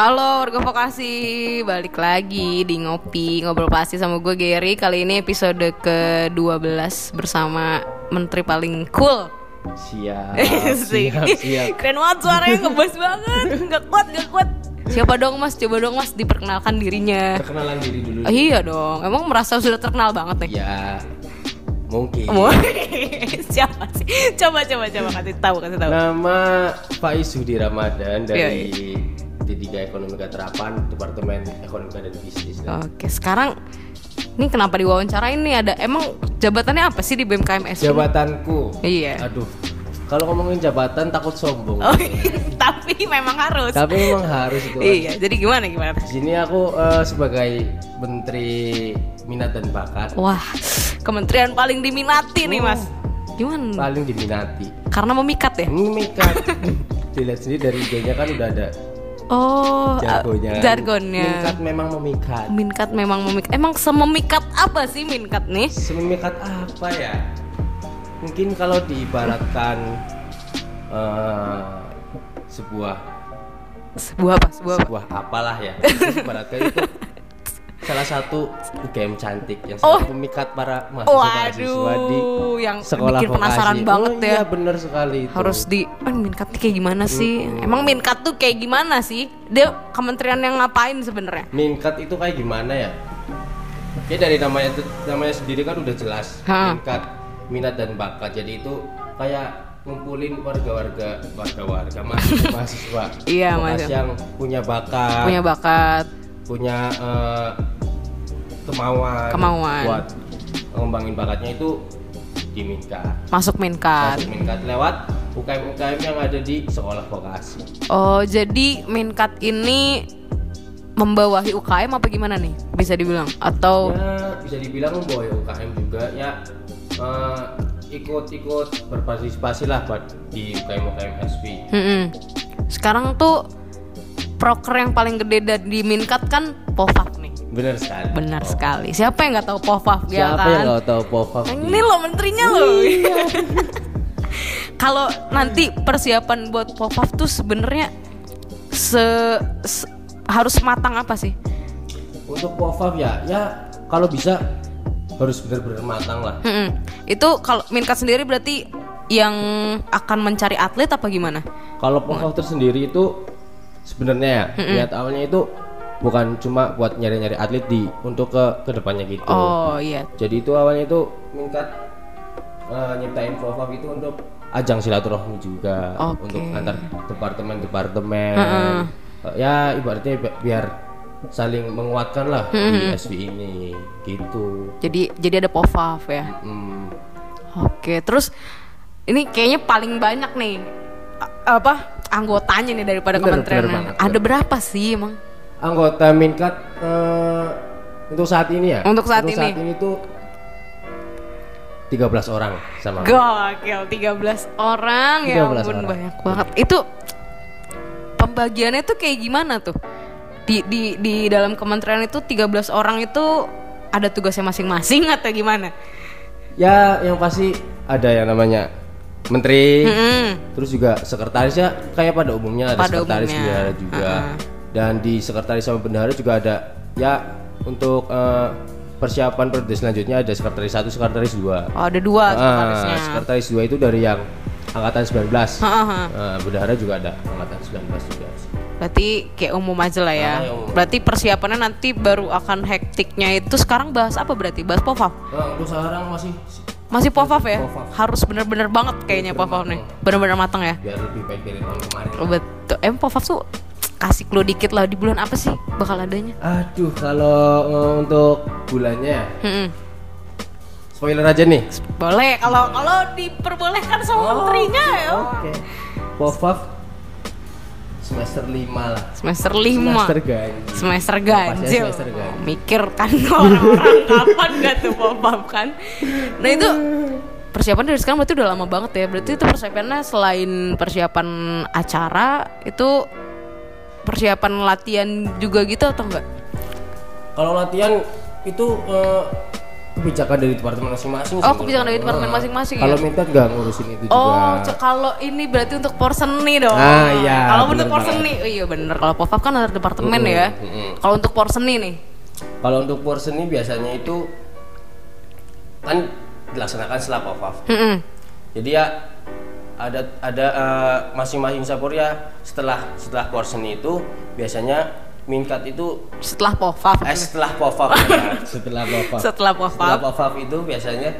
Halo warga vokasi, balik lagi di Ngopi Ngobrol Pasti sama gue Gary. Kali ini episode ke-12 bersama menteri paling cool. Siap, Sih. siap, siap. Keren banget suaranya, ngebas banget. Gak kuat, gak kuat. Siapa dong mas, coba dong mas diperkenalkan dirinya. Perkenalan diri dulu. Ah, Iya dong, emang merasa sudah terkenal banget nih? Ya, mungkin. Siapa sih? Coba, coba, coba. Kasih tahu, kasih tahu. Nama Faiz Sudi Ramadan Iya, dari D3 Ekonomika Terapan, Departemen Ekonomika dan Bisnis. Oke, sekarang ini kenapa diwawancarain nih ada emang jabatannya apa sih di BMKMS? Jabatanku. Iya. Aduh, kalau ngomongin jabatan takut sombong. Oh, tapi memang harus. Tapi memang harus itu. Iya, jadi gimana gimana? Di sini aku eh, sebagai Menteri Minat dan Bakat Wah, kementerian paling diminati nih, Mas. Gimana? paling diminati. Karena memikat ya? Memikat. Dilihat sendiri dari IG-nya kan udah ada Oh, jargonnya. uh, jargonnya. Minkat memang memikat. Minkat memang memikat. Emang sememikat apa sih minkat nih? Sememikat apa ya? Mungkin kalau diibaratkan eh, sebuah Sebuah apa? Sebuah apa? sebuah apalah ya. Ibaratkan itu salah satu UGM cantik yang Oh. sangat memikat para mahasiswa di Waduh, yang sekolah bikin penasaran vokasi. banget oh, ya. Iya benar sekali itu. Harus di eh, minkat kayak gimana sih? Emang minkat tuh kayak gimana sih? Dia kementerian yang ngapain sebenarnya? Minkat itu kayak gimana ya? Ya dari namanya namanya sendiri kan udah jelas. Ha. Minkat minat dan bakat. Jadi itu kayak ngumpulin warga-warga warga-warga mahasiswa mahasiswa Iya, mahasiswa. yang punya bakat, Punya bakat. punya eh, kemauan, Kemauan. buat ngembangin bakatnya itu di Minkat. Masuk minkat. Masuk Minkat lewat UKM-UKM yang ada di sekolah vokasi. Oh, jadi Minkat ini membawahi UKM apa gimana nih? Bisa dibilang atau Ya bisa dibilang membawa UKM juga ya eh, ikut-ikut berpartisipasi lah buat di UKM UKM SP. Mm-mm. Sekarang tuh proker yang paling gede da- di Minkat kan nih. Benar sekali. Benar sekali. Siapa yang nggak tahu POVAF ya Siapa kan? yang nggak tahu di- Ini loh menterinya loh. Kalau nanti persiapan buat POVAF tuh sebenarnya se, se- harus matang apa sih? Untuk POVAF ya, ya kalau bisa harus benar-benar matang lah. Mm-mm. Itu kalau Minkat sendiri berarti yang akan mencari atlet apa gimana? Kalau POVAF tersendiri itu sebenarnya ya niat awalnya itu bukan cuma buat nyari-nyari atlet di untuk ke ke depannya gitu. Oh iya. Jadi itu awalnya itu minta eh, nyiptain POVAF itu untuk ajang silaturahmi juga Oke. untuk antar departemen-departemen. Eh, ya ibaratnya bi- biar saling menguatkan lah di SV ini gitu. Jadi jadi ada POVAF ya. Hmm. Oke, terus ini kayaknya paling banyak nih apa anggotanya nih daripada Bener, kementerian. bener banget, Ada berapa sih emang? Anggota Minkat eh, untuk saat ini ya? Untuk saat ini. saat ini tuh 13 orang sama. Gokil, 13 orang ya 13 ampun orang. banyak banget. Itu pembagiannya tuh kayak gimana tuh? Di di di dalam kementerian itu 13 orang itu ada tugasnya masing-masing atau gimana? Ya, yang pasti ada yang namanya menteri, Mm-mm. terus juga sekretarisnya kayak pada umumnya ada Pada sekretaris umumnya. bendahara juga. Uh-uh. Dan di sekretaris sama bendahara juga ada ya untuk eh, persiapan periode selanjutnya ada sekretaris satu, sekretaris dua. Oh, ada dua Ah, sekretarisnya. sekretaris dua itu dari yang angkatan 19. Ha-ha. Eh, bendahara juga ada angkatan 19 juga. Berarti kayak umum aja lah ya. Ah, yang umum. Berarti persiapannya nanti baru akan hektiknya itu sekarang bahas apa berarti? Bahas POVAF? Nah, untuk sekarang masih Masih POVAF ya? Harus bener-bener banget kayaknya POVAF nih. Bener-bener matang ya? biar lebih baik dari tahun kemarin. Oh, betul. Em POVAF tuh kasih clue dikit lah di bulan apa sih bakal adanya? Aduh, kalau eh, untuk bulannya ya, Mm-mm. spoiler aja nih. Boleh kalau kalau diperbolehkan sama menterinya ya. Oke. Pofaf semester 5 lah. Semester 5. Semester ganjil. Semester ganjil. semester ganjil. Mikir kan orang-orang kapan gak tuh POVAF kan. Nah itu persiapan dari sekarang berarti udah lama banget ya. Berarti itu persiapannya selain persiapan acara itu persiapan latihan juga gitu atau enggak? Kalau latihan itu eh, kebijakan dari departemen masing-masing. Oh, kebijakan dari departemen masing-masing Kalau ya? minta nggak ngurusin itu juga. Oh, kalau ini berarti untuk porseni dong. Ah, iya, Kalau untuk porseni, oh, iya bener. Kalau pop-up kan ada departemen Mm-mm, ya. mm-mm. Kalau untuk porseni nih, Kalau untuk porseni biasanya itu kan dilaksanakan setelah pop-up. Mm-mm. Jadi ya ada ada eh, masing-masing sapor ya setelah setelah porseni itu biasanya minkat itu setelah pop-up. eh setelah pop-up ya, setelah pop-up. Setelah pop-up itu biasanya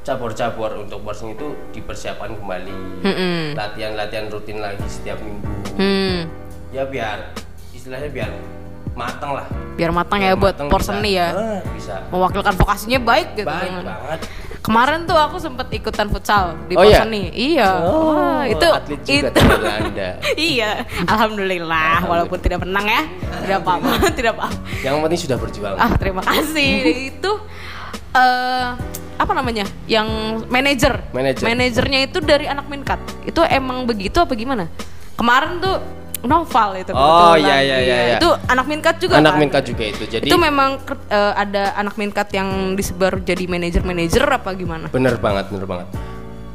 cabur-cabur untuk porseni itu dipersiapkan kembali. Mm-mm. Latihan-latihan rutin lagi setiap minggu. Hmm, Ya biar istilahnya biar matang lah. biar matang ya buat Matang porseni bisa. ya. Ah, bisa. Mewakilkan vokasinya baik gitu. Baik banget. Kemarin tuh aku sempet ikutan futsal di Oh, iya? porseni. Iya. Oh, Wah, itu atlet juga itu. Anda. iya, alhamdulillah walaupun tidak menang ya. Tidak apa-apa, tidak apa. Yang penting sudah berjuang. Ah, terima kasih. itu eh apa namanya? Yang manajer. Manajer. Manajernya itu dari anak Minkat. Itu emang begitu apa gimana? Kemarin tuh Noval itu Oh, iya, iya, iya, iya. Itu anak Minkat juga Anak kan? minkat juga itu. Jadi itu memang eh, ada anak Minkat yang disebar jadi manajer-manajer apa gimana? bener banget, bener banget.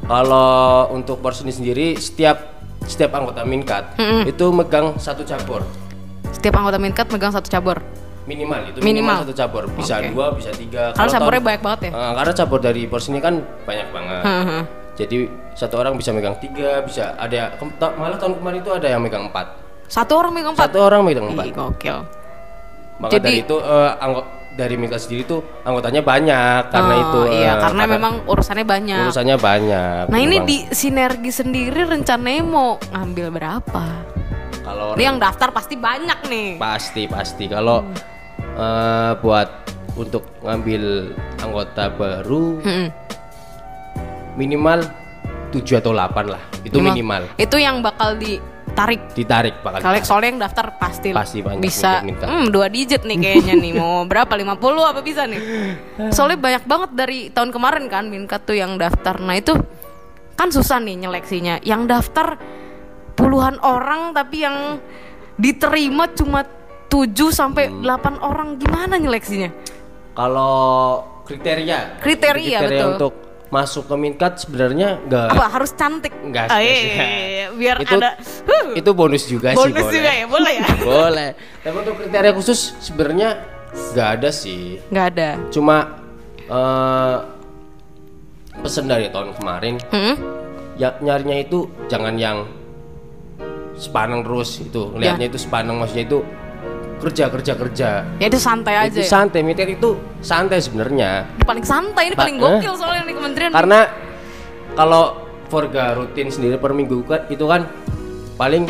Kalau untuk porseni sendiri setiap setiap anggota minkat itu megang satu cabur Setiap anggota Minkat megang satu cabur. minimal itu Minimal. minimal, satu cabur bisa Oke. dua bisa tiga Karena tahun- banyak banget ya. Eh, karena cabur dari porseni kan banyak banget Heeh. Jadi satu orang bisa megang tiga bisa ada malah tahun kemarin itu ada yang megang empat Satu orang megang empat. satu orang megang empat Ih, gokil. maka Jadi- dari itu eh, anggo- dari minkat sendiri tuh anggotanya banyak karena Oh, itu iya, eh, karena memang urusannya banyak. urusannya banyak Nah ini Memang. di sinergi sendiri rencananya mau ngambil berapa? kalau Ini yang daftar pasti banyak nih. Pasti pasti kalau eh, buat untuk ngambil anggota baru Mm-mm. Minimal 7 atau 8 lah. Itu minimal. Itu yang bakal ditarik. Ditarik bakal. Kalau soalnya yang daftar pasti. Pasti banyak bisa hmm, dua digit nih kayaknya nih mau berapa 50 apa bisa nih soalnya banyak banget dari tahun kemarin kan Minkat tuh yang daftar nah itu kan susah nih nyeleksinya yang daftar puluhan orang tapi yang diterima cuma 7 sampai Hmm. 8 orang gimana nyeleksinya Kalau kriteria Kriteria, betul. untuk masuk ke Minkat sebenarnya enggak apa harus cantik Enggak Oh, iya, iya, iya. biar Itu- ada huh, itu bonus juga sih bonus boleh. juga ya boleh ya boleh. Tapi untuk kriteria khusus sebenarnya nggak ada sih. nggak ada Cuma eh pesan dari tahun kemarin Hmm? ya nyarinya itu jangan yang sepaneng terus itu lihatnya itu sepaneng maksudnya itu kerja kerja kerja ya itu santai aja itu ya. santai militer itu santai sebenarnya paling santai ini Ba- paling eh. gokil soalnya nih kementerian karena kalau Forga rutin sendiri per minggu kan itu kan paling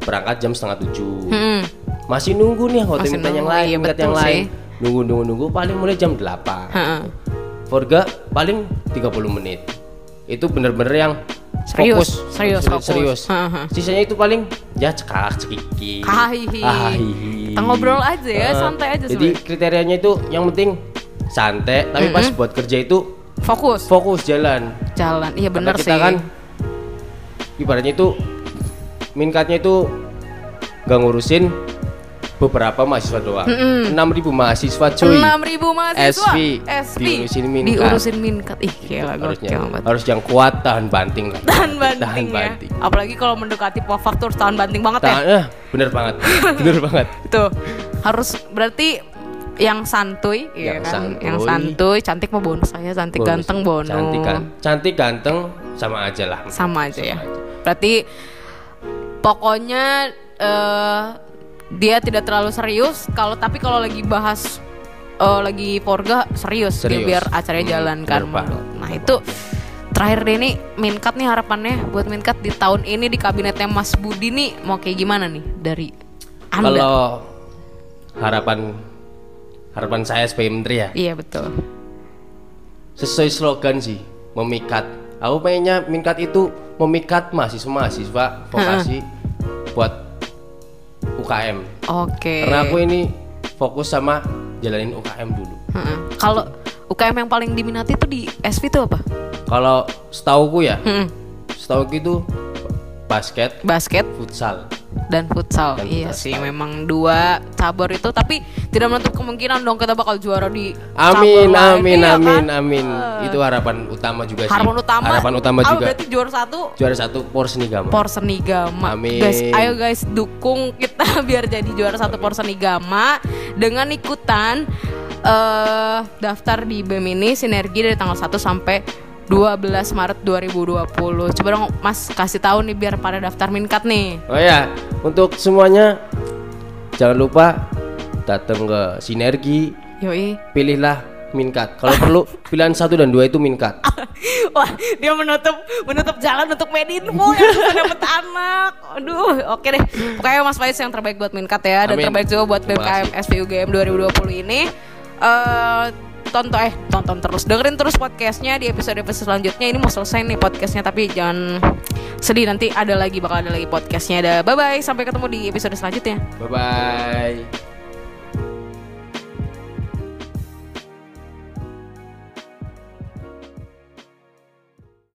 berangkat jam setengah tujuh Hmm. masih nunggu nih hotel minta yang lain iya, minta yang sih. lain nunggu nunggu nunggu paling mulai jam 8 Heeh. Forga paling 30 menit itu bener-bener yang Serius, fokus serius, Seri- fokus. serius. Sisanya itu paling ya cekak cekiki. Hahihi. Hahihi. Kita ngobrol aja ya, Eh, santai aja jadi kriterianya itu yang penting santai tapi pas buat kerja itu fokus. fokus jalan. Jalan iya kita sih. kan ibaratnya itu minkatnya itu nggak ngurusin beberapa mahasiswa doang. Enam ribu mahasiswa cuy. enam ribu mahasiswa SV, SV diurusin minkat. diurusin minkat ih gila harusnya banget harus yang kuat tahan banting lah. tahan banting Tahan ya banting. apalagi kalau mendekati pofak tuh tahan banting banget ya Tahan, eh, bener banget, bener banget. itu harus berarti yang santuy ya Yang kan santuy. yang santuy cantik mah bonus saya cantik Bonus. ganteng bonus Cantik kan, cantik ganteng sama aja lah. sama aja ya aja. berarti pokoknya eh, dia tidak terlalu serius. Kalau tapi kalau lagi bahas eh, lagi porga serius, dia Serius. biar acaranya Hmm, jalan kan. nah itu terakhir deh nih Minkat nih harapannya buat Minkat di tahun ini di kabinetnya Mas Budi nih mau kayak gimana nih dari anda? Kalau harapan harapan saya sebagai menteri ya, iya betul. Sesuai slogan sih, memikat. Aku pengennya mingkat itu memikat mahasiswa-mahasiswa vokasi buat UKM. oke Karena aku ini fokus sama jalanin UKM dulu. Heeh. kalau UKM yang paling diminati itu di SV itu apa Kalau setauku ya, Hmm, setauku itu basket, basket futsal. Dan futsal. Dan iya futsal. sih, memang dua cabur itu tapi tidak menutup kemungkinan dong kita bakal juara di Amin, cabur lain. amin, Iya amin, kan? amin. Eh, Itu harapan utama juga sih. harapan utama. Harapan utama juga. berarti juara satu Juara satu Porsenigama. Porsenigama. Amin. Guys, ayo guys dukung kita biar jadi juara satu Porsenigama dengan ikutan eh daftar di BEM ini sinergi dari tanggal 1 sampai 12 Maret 2020. Coba dong Mas kasih tahu nih biar pada daftar minkat nih. Oh ya, untuk semuanya jangan lupa datang ke Sinergi, Yoi. pilihlah Minkat. Kalau perlu pilihan satu dan dua itu Minkat. Wah, dia menutup menutup jalan untuk Medinfo yang bisa dapet anak. Aduh, oke deh. Pokoknya Mas Faiz yang terbaik buat Minkat ya dan Amin. terbaik juga buat BMKM SPUGM 2020 ini. Eh tonton eh tonton terus. Dengerin terus podcastnya di episode episode selanjutnya. Ini mau selesai nih podcastnya tapi jangan sedih. Nanti ada lagi bakal ada lagi podcastnya. Ada. Bye bye sampai ketemu di episode selanjutnya. Bye bye.